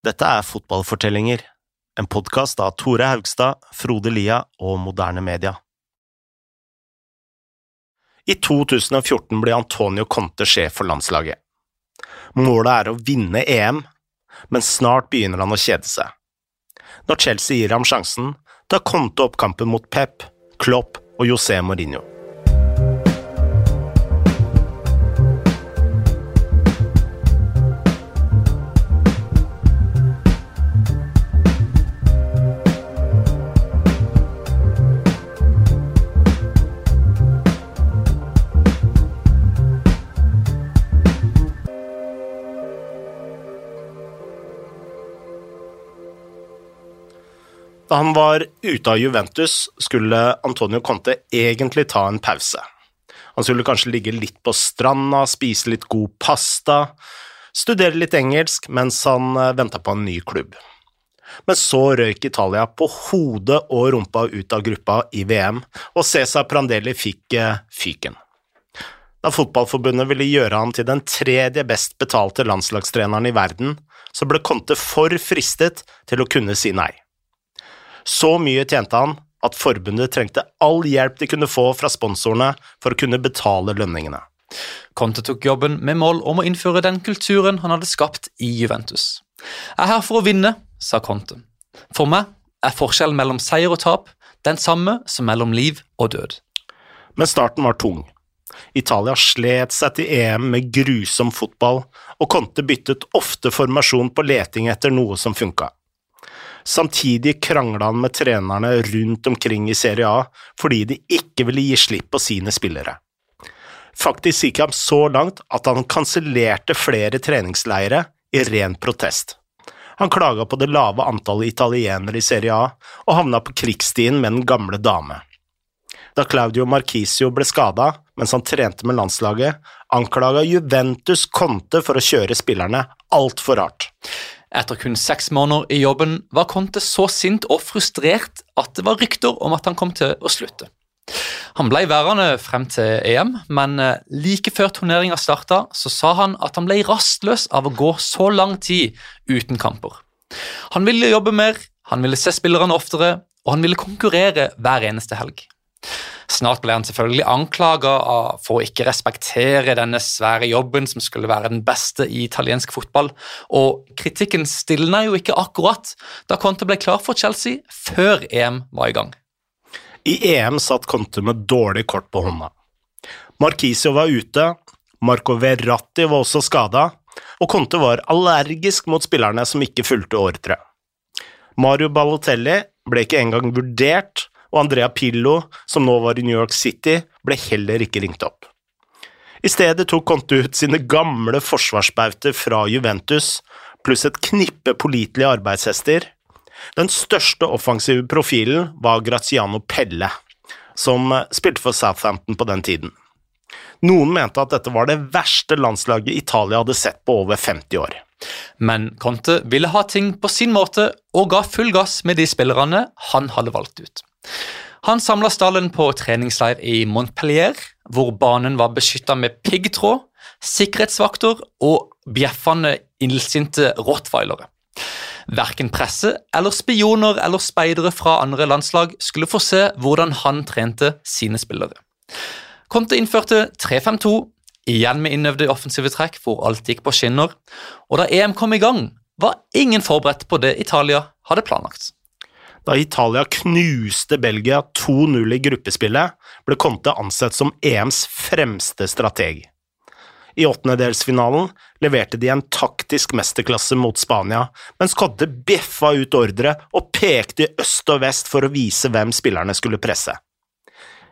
Dette er Fotballfortellinger, en podkast av Tore Haugstad, Frode Lia og Moderne Media. I 2014 ble Antonio Conte sjef for landslaget. Målet er å vinne EM, men snart begynner han å kjede seg. Når Chelsea gir ham sjansen, tar Conte opp kampen mot Pep, Klopp og José Mourinho. Da han var ute av Juventus, skulle Antonio Conte egentlig ta en pause. Han skulle kanskje ligge litt på stranda, spise litt god pasta, studere litt engelsk mens han venta på en ny klubb. Men så røyk Italia på hodet og rumpa ut av gruppa i VM, og Cæsar Prandelli fikk fyken. Da Fotballforbundet ville gjøre ham til den tredje best betalte landslagstreneren i verden, så ble Conte for fristet til å kunne si nei. Så mye tjente han at forbundet trengte all hjelp de kunne få fra sponsorene for å kunne betale lønningene. Conte tok jobben med mål om å innføre den kulturen han hadde skapt i Juventus. Jeg er her for å vinne, sa Conte. For meg er forskjellen mellom seier og tap den samme som mellom liv og død. Men starten var tung. Italia slet seg til EM med grusom fotball, og Conte byttet ofte formasjon på leting etter noe som funka. Samtidig krangla han med trenerne rundt omkring i Serie A fordi de ikke ville gi slipp på sine spillere. Faktisk gikk han så langt at han kansellerte flere treningsleire i ren protest. Han klaga på det lave antallet italienere i Serie A, og havna på krigsstien med den gamle dame. Da Claudio Marquisio ble skada mens han trente med landslaget, anklaga Juventus Conte for å kjøre spillerne altfor hardt. Etter kun seks måneder i jobben var Conte så sint og frustrert at det var rykter om at han kom til å slutte. Han ble værende frem til EM, men eh, like før turneringa starta, så sa han at han ble rastløs av å gå så lang tid uten kamper. Han ville jobbe mer, han ville se spillerne oftere, og han ville konkurrere hver eneste helg. Snart ble han selvfølgelig anklaga for å ikke respektere denne svære jobben som skulle være den beste i italiensk fotball, og kritikken stilna jo ikke akkurat da Conte ble klar for Chelsea før EM var i gang. I EM satt Conte med dårlig kort på hånda. Marquisio var ute, Marco Verratti var også skada, og Conte var allergisk mot spillerne som ikke fulgte ordre. Mario Balotelli ble ikke engang vurdert og Andrea Pillo, som nå var i New York City, ble heller ikke ringt opp. I stedet tok Conte ut sine gamle forsvarsbauter fra Juventus, pluss et knippe pålitelige arbeidshester. Den største offensive profilen var Graziano Pelle, som spilte for Southampton på den tiden. Noen mente at dette var det verste landslaget Italia hadde sett på over 50 år. Men Conte ville ha ting på sin måte og ga full gass med de spillerne han hadde valgt ut. Han samla stallen på treningsleir i Montpellier, hvor banen var beskytta med piggtråd, sikkerhetsvakter og bjeffende illsinte rottweilere. Verken presse eller spioner eller speidere fra andre landslag skulle få se hvordan han trente sine spillere. Conte innførte 3-5-2, igjen med innøvde offensive trekk hvor alt gikk på skinner, og da EM kom i gang, var ingen forberedt på det Italia hadde planlagt. Da Italia knuste Belgia 2-0 i gruppespillet, ble Conte ansett som EMs fremste strateg. I åttendedelsfinalen leverte de en taktisk mesterklasse mot Spania, mens Conte bjeffa ut ordre og pekte i øst og vest for å vise hvem spillerne skulle presse.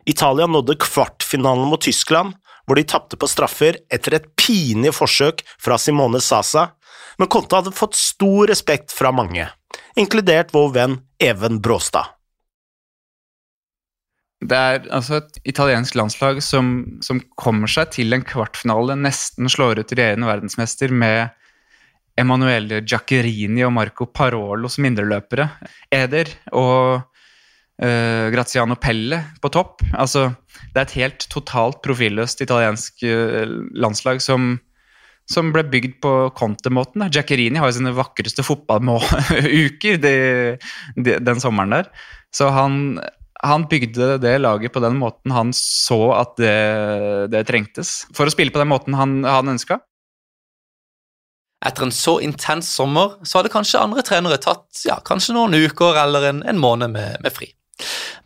Italia nådde kvartfinalen mot Tyskland, hvor de tapte på straffer etter et pinlig forsøk fra Simone Sasa, men Conte hadde fått stor respekt fra mange inkludert vår venn Even Bråstad. Det er altså et italiensk landslag som, som, kommer seg til en kvartfinale, nesten slår ut regjerende verdensmester med Emanuele Giaccherini og Marco Parolo som indreløpere. Eder og uh, Graziano Pelle på topp. Altså, det er et helt totalt profilløst italiensk uh, landslag som, som ble bygd på Conte-måten. Giaccherini har jo sine vakreste fotballuker den sommeren der. Så han, han, bygde det laget på den måten han så at det, det trengtes. For å spille på den måten han, han ønska. Etter en så intens sommer så hadde kanskje andre trenere tatt ja, kanskje noen uker eller en, en måned med, med, fri.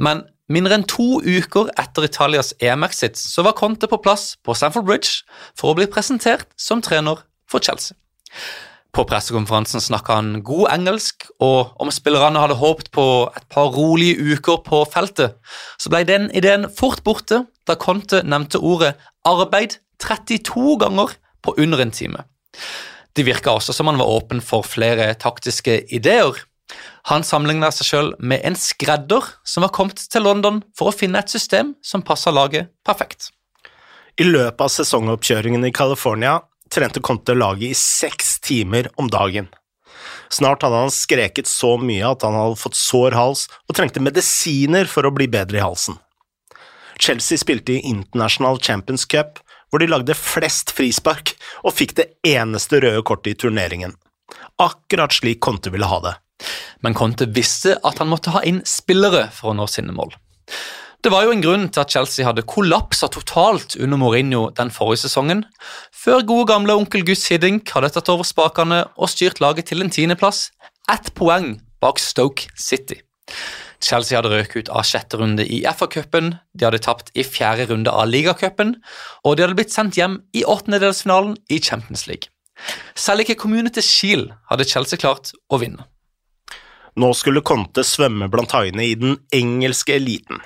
Men mindre enn to uker etter Italias EM-exit så var Conte på plass på Stamford Bridge for å bli presentert som trener for Chelsea. På pressekonferansen snakka han god engelsk, og om spillerne hadde håpet på et par rolige uker på feltet, så ble den ideen fort borte da Conte nevnte ordet arbeid 32 ganger på under en time. Det virka også som han var åpen for flere taktiske ideer. Han sammenligna seg sjøl med en skredder som var kommet til London for å finne et system som passa laget perfekt. I løpet av sesongoppkjøringen i California trente Conte laget i seks timer om dagen. Snart hadde han skreket så mye at han hadde fått sår hals og trengte medisiner for å bli bedre i halsen. Chelsea spilte i International Champions Cup, hvor de lagde flest frispark og fikk det eneste røde kortet i turneringen. Akkurat slik Conte ville ha det. Men Conte visste at han måtte ha inn spillere for å nå sine mål. Det var jo en grunn til at Chelsea hadde kollapsa totalt under Mourinho den forrige sesongen, før gode gamle onkel Gus Hiddink hadde tatt over spakene og styrt laget til en tiendeplass, ett poeng bak Stoke City. Chelsea hadde røket ut av sjette runde i FA-cupen, de hadde tapt i fjerde runde av ligacupen, og de hadde blitt sendt hjem i åttendedelsfinalen i Champions League. Selv ikke Community Shield hadde Chelsea klart å vinne. Nå skulle Conte svømme blant haiene i den engelske eliten.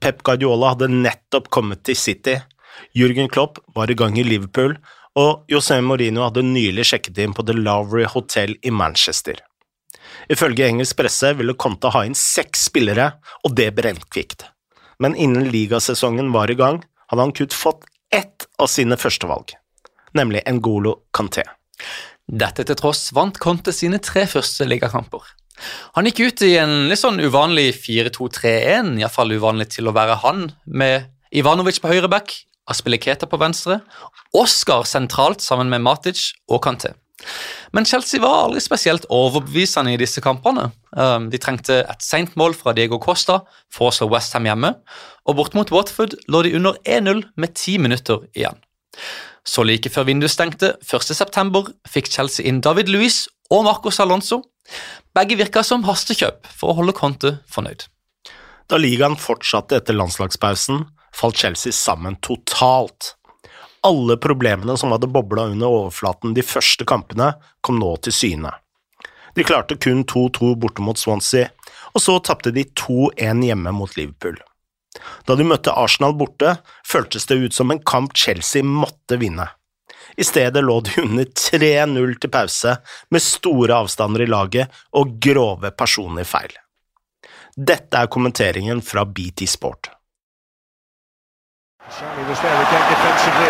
Pep Guardiola hadde nettopp kommet til City, Jürgen Klopp var i gang i Liverpool, og José Mourinho hadde nylig sjekket inn på The Lavery Hotel i Manchester. Ifølge engelsk presse ville Conte ha inn seks spillere, og det brennkvikt. Men innen ligasesongen var i gang, hadde han kutt fått ett av sine førstevalg, nemlig Ngolo Kanté. Dette til tross vant Conte sine tre første ligakamper. Han gikk ut i en litt sånn uvanlig 4-2-3-1, iallfall uvanlig til å være han, med Ivanovic på høyre back, Aspiliketa på venstre, Oscar sentralt sammen med Matic og Kanté. Men Chelsea var aldri spesielt overbevisende i disse kampene. Um, de trengte et seint mål fra Diego Costa for å slå Westham hjemme, og bort mot Watford lå de under 1-0 med ti minutter igjen. Så like før vinduet stengte 1.9, fikk Chelsea inn David Luiz og Marcos Alonso. Begge virka som hastekjøp for å holde Conte fornøyd. Da ligaen fortsatte etter landslagspausen, falt Chelsea sammen totalt alle problemene som hadde bobla under overflaten de første kampene, kom nå til syne. De klarte kun 2-2 borte mot Swansea, og så tapte de 2-1 hjemme mot Liverpool. Da de møtte Arsenal borte, føltes det ut som en kamp Chelsea måtte vinne. I stedet lå de under 3-0 til pause, med store avstander i laget og grove personlige feil. Dette er kommenteringen fra BT Sport. Shani was there again defensively.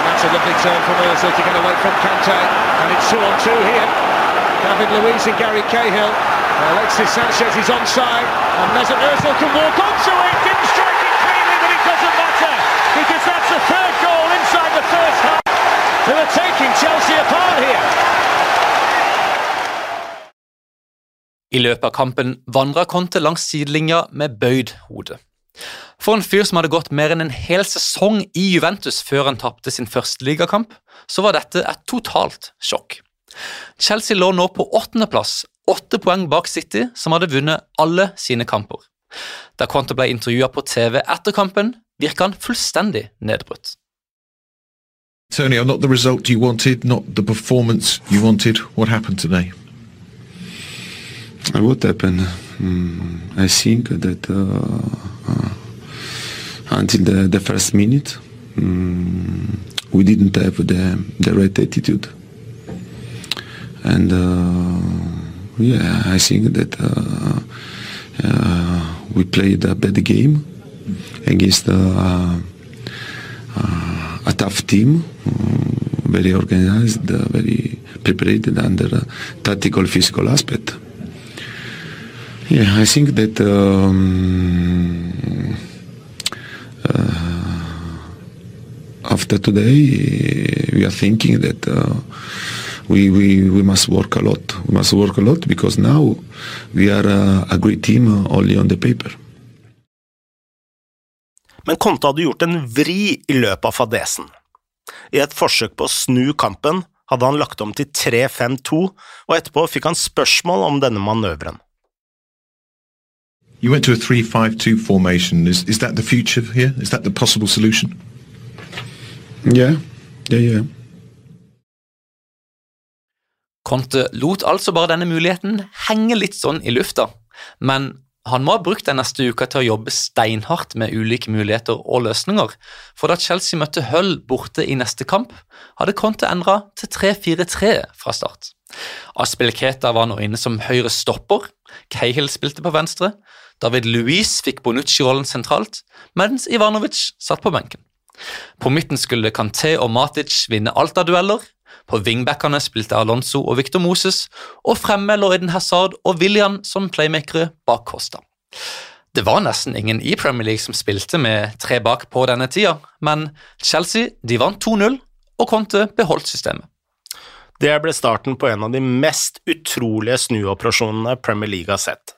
David Luiz and Gary Cahill. Alexis Sanchez is onside, and Mesut Ozil can walk onto it. They are taking Chelsea apart here. I løpet av kampen vandra Conte langs sidelinja med bøyd hode. For en fyr som hadde gått mer enn en hel sesong i Juventus før han tapte sin første ligakamp, så var dette et totalt sjokk. Chelsea lå nå på åttendeplass, åtte poeng bak City, som hadde vunnet alle sine kamper. Da Conte ble intervjua på TV etter kampen, virka han fullstendig nedbrutt. Tony, not the result you wanted, not the performance you wanted. What happened today? What happened? Mm, I think that uh, uh, until the, the first minute, um, we didn't have the, the right attitude. And uh, yeah, I think that uh, uh, we played a bad game against uh, a tough team, very organized, very prepared under tactical physical aspect. Yeah, I think that um, uh, after today, we are thinking that uh, we, we, we must work a lot. We must work a lot because now we are uh, a great team uh, only on the paper. Men Conte hadde gjort en vri i løpet av fadesen. I et forsøk på å snu kampen hadde han lagt om til 3-5-2, og etterpå fikk han spørsmål om denne manøveren. You went to a 3-5-2 formation. Is, is that the future here? Is that the possible solution? Yeah, yeah, yeah. Conte lot altså bare denne muligheten henge litt sånn i lufta, men han må ha brukt den neste uka til å jobbe steinhardt med ulike muligheter og løsninger, for da Chelsea møtte Hull borte i neste kamp, hadde Conte endra til 3-4-3 fra start. Aspelketa var nå inne som høyre stopper, Cahill spilte på venstre, David Luiz fikk Bonucci-rollen sentralt, mens Ivanovic satt på benken. På midten skulle Kanté og Matic vinne alt av dueller, på wingbackene spilte Alonso og Victor Moses, og fremme lå Eden Hazard og William som playmakere bak Costa. Det var nesten ingen i Premier League som spilte med tre bak på denne tida, men Chelsea de vant 2-0, og Conte beholdt systemet. Det ble starten på en av de mest utrolige snuoperasjonene Premier League har sett.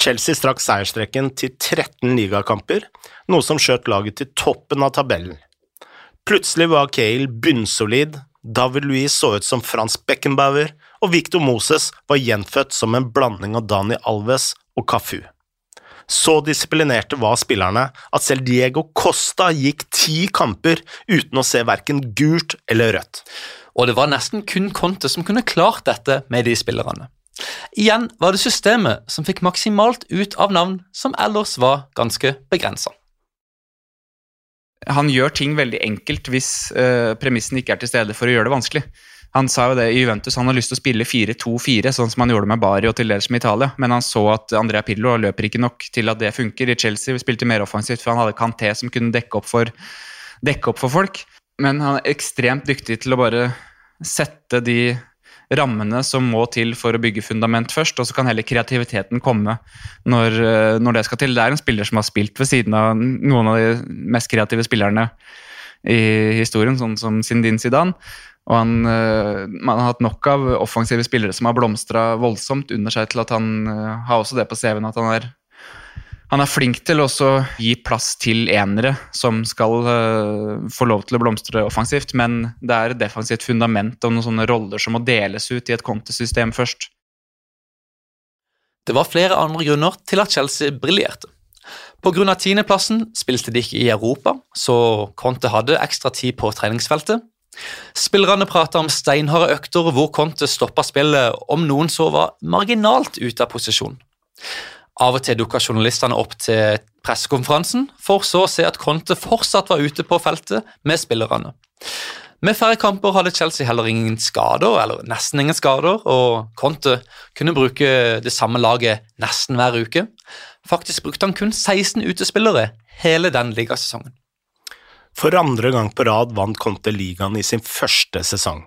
Chelsea strakk seierstreken til 13 ligakamper, noe som skjøt laget til toppen av tabellen. Plutselig var Cale bunnsolid, David Louis så ut som Frans Beckenbauer, og Victor Moses var gjenfødt som en blanding av Dani Alves og Cafu. Så disiplinerte var spillerne at selv Diego Costa gikk ti kamper uten å se verken gult eller rødt. Og det var nesten kun Conte som kunne klart dette med de spillerne. Igjen var det systemet som fikk maksimalt ut av navn som ellers var ganske begrensa. Han gjør ting veldig enkelt hvis uh, premissen ikke er til stede for å gjøre det vanskelig. Han sa jo det i Juventus, han har lyst til å spille 4-2-4, sånn som han gjorde med Bari og til dels med Italia, men han så at Andrea Pirlo løper ikke nok til at det funker. I Chelsea spilte mer offensivt, for han hadde Kanté som kunne dekke opp for, dekke opp for folk. Men han er ekstremt dyktig til å bare sette de rammene som må til for å bygge fundament først, og så kan heller kreativiteten komme når, eh, når, det skal til. Det er en spiller som har spilt ved siden av noen av de mest kreative spillerne i historien, sånn som Sindin Zidane. Og han, eh, man har hatt nok av offensive spillere som har blomstra voldsomt under seg til at han eh, har også det på CV-en at han er han er flink til å gi plass til enere som skal uh, få lov til å blomstre offensivt, men det er et defensivt fundament og noen sånne roller som må deles ut i et kontesystem først. Det var flere andre grunner til at Chelsea briljerte. Pga. tiendeplassen spilte de ikke i Europa, så Conte hadde ekstra tid på treningsfeltet. Spillerne prata om steinharde økter hvor Conte stoppa spillet om noen så var marginalt ute av posisjon. Av og til dukka journalistene opp til pressekonferansen, for så å se at Conte fortsatt var ute på feltet med spillerne. Med færre kamper hadde Chelsea heller ingen skader, eller nesten ingen skader, og Conte kunne bruke det samme laget nesten hver uke. Faktisk brukte han kun 16 utespillere hele den ligasesongen. For andre gang på rad vant Conte ligaen i sin første sesong.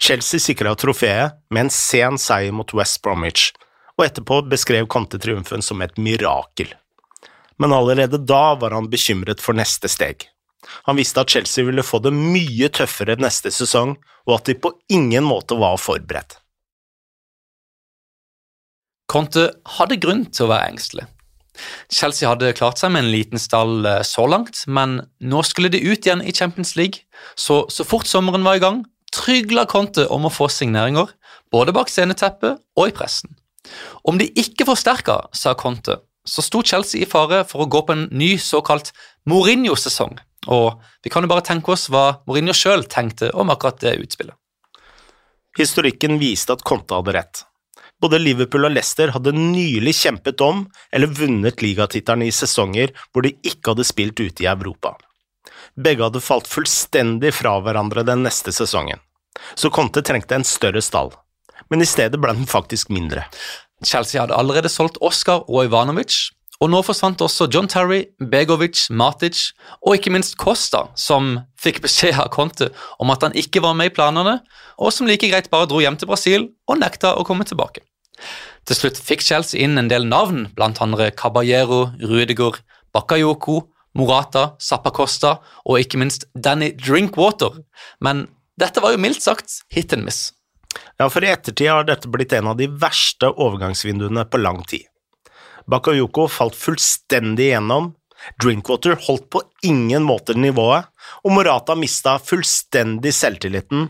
Chelsea sikra trofeet med en sen seier mot West Bromwich, og etterpå beskrev Conte triumfen som et mirakel. Men allerede da var han bekymret for neste steg. Han visste at Chelsea ville få det mye tøffere neste sesong, og at de på ingen måte var forberedt. Conte hadde grunn til å være engstelig. Chelsea hadde klart seg med en liten stall eh, så langt, men nå skulle de ut igjen i Champions League, så så fort sommeren var i gang, trygla Conte om å få signeringer, både bak sceneteppet og i pressen. Om de ikke forsterka, sa Conte, så sto Chelsea i fare for å gå på en ny såkalt Mourinho-sesong, og vi kan jo bare tenke oss hva Mourinho sjøl tenkte om akkurat det utspillet. Historikken viste at Conte hadde rett. Både Liverpool og Leicester hadde nylig kjempet om eller vunnet ligatittelen i sesonger hvor de ikke hadde spilt ute i Europa. Begge hadde falt fullstendig fra hverandre den neste sesongen, så Conte trengte en større stall men i stedet ble den faktisk mindre. Chelsea hadde allerede solgt Oscar og Ivanovic, og nå forsvant også John Terry, Begovic, Matic og ikke minst Costa, som fikk beskjed av Conte om at han ikke var med i planene, og som like greit bare dro hjem til Brasil og nekta å komme tilbake. Til slutt fikk Chelsea inn en del navn, blant andre Caballero, Rudiger, Bakayoko, Morata, Zappacosta og ikke minst Danny Drinkwater. Men dette var jo mildt sagt hit and miss. Ja, for i ettertid har dette blitt en av de verste overgangsvinduene på lang tid. Bakayoko falt fullstendig igjennom, Drinkwater holdt på ingen måte nivået, og Morata mista fullstendig selvtilliten.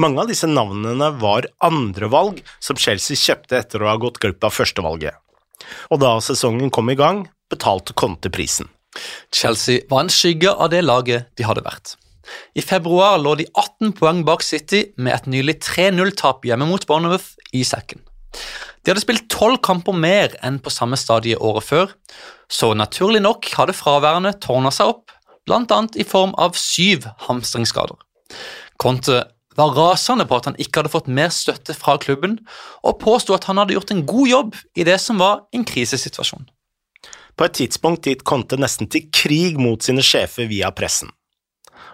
Mange av disse navnene var andrevalg som Chelsea kjøpte etter å ha gått glipp av førstevalget. Og da sesongen kom i gang, betalte Conte prisen. Chelsea var en skygge av det laget de hadde vært. I februar lå de 18 poeng bak City med et nylig 3-0-tap hjemme mot Bournemouth i sekken. De hadde spilt tolv kamper mer enn på samme stadie året før, så naturlig nok hadde fraværende tårna seg opp, bl.a. i form av syv hamstringsskader. Conte var rasende på at han ikke hadde fått mer støtte fra klubben, og påsto at han hadde gjort en god jobb i det som var en krisesituasjon. På et tidspunkt gikk Conte nesten til krig mot sine sjefer via pressen.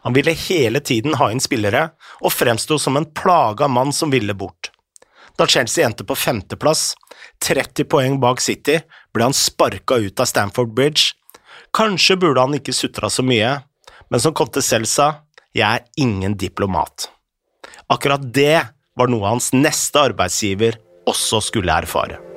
Han ville hele tiden ha inn spillere, og fremsto som en plaga mann som ville bort. Da Chelsea endte på femteplass, 30 poeng bak City, ble han sparka ut av Stamford Bridge. Kanskje burde han ikke sutra så mye, men som Conte selv sa, jeg er ingen diplomat. Akkurat det var noe hans neste arbeidsgiver også skulle erfare.